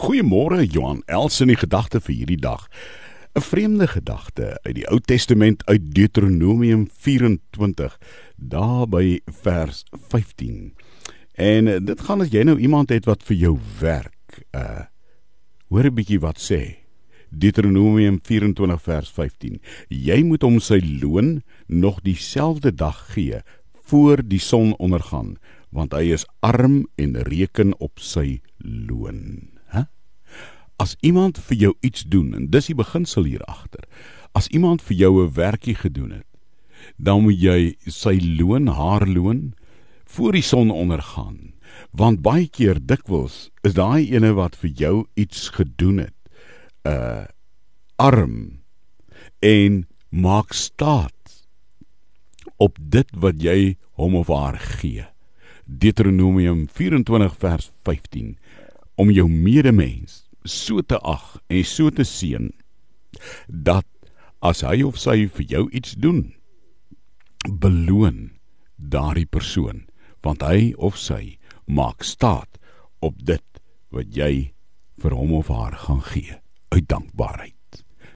Goeiemôre Johan Els in die gedagte vir hierdie dag. 'n Vreemde gedagte uit die Ou Testament uit Deuteronomium 24 daar by vers 15. En eh, dit gaan as jy nou iemand het wat vir jou werk. Uh hoor 'n bietjie wat sê. Deuteronomium 24 vers 15. Jy moet hom sy loon nog dieselfde dag gee voor die son ondergaan, want hy is arm en reken op sy loon. As iemand vir jou iets doen en dis die beginsel hier agter. As iemand vir jou 'n werkie gedoen het, dan moet jy sy loon, haar loon voor die son ondergaan. Want baie keer dikwels is daai ene wat vir jou iets gedoen het, uh, arm en maak staat op dit wat jy hom of haar gee. Deuteronomium 24 vers 15 om jou medemens so te ag en so te seën dat as hy of sy vir jou iets doen beloon daardie persoon want hy of sy maak staat op dit wat jy vir hom of haar gaan gee uit dankbaarheid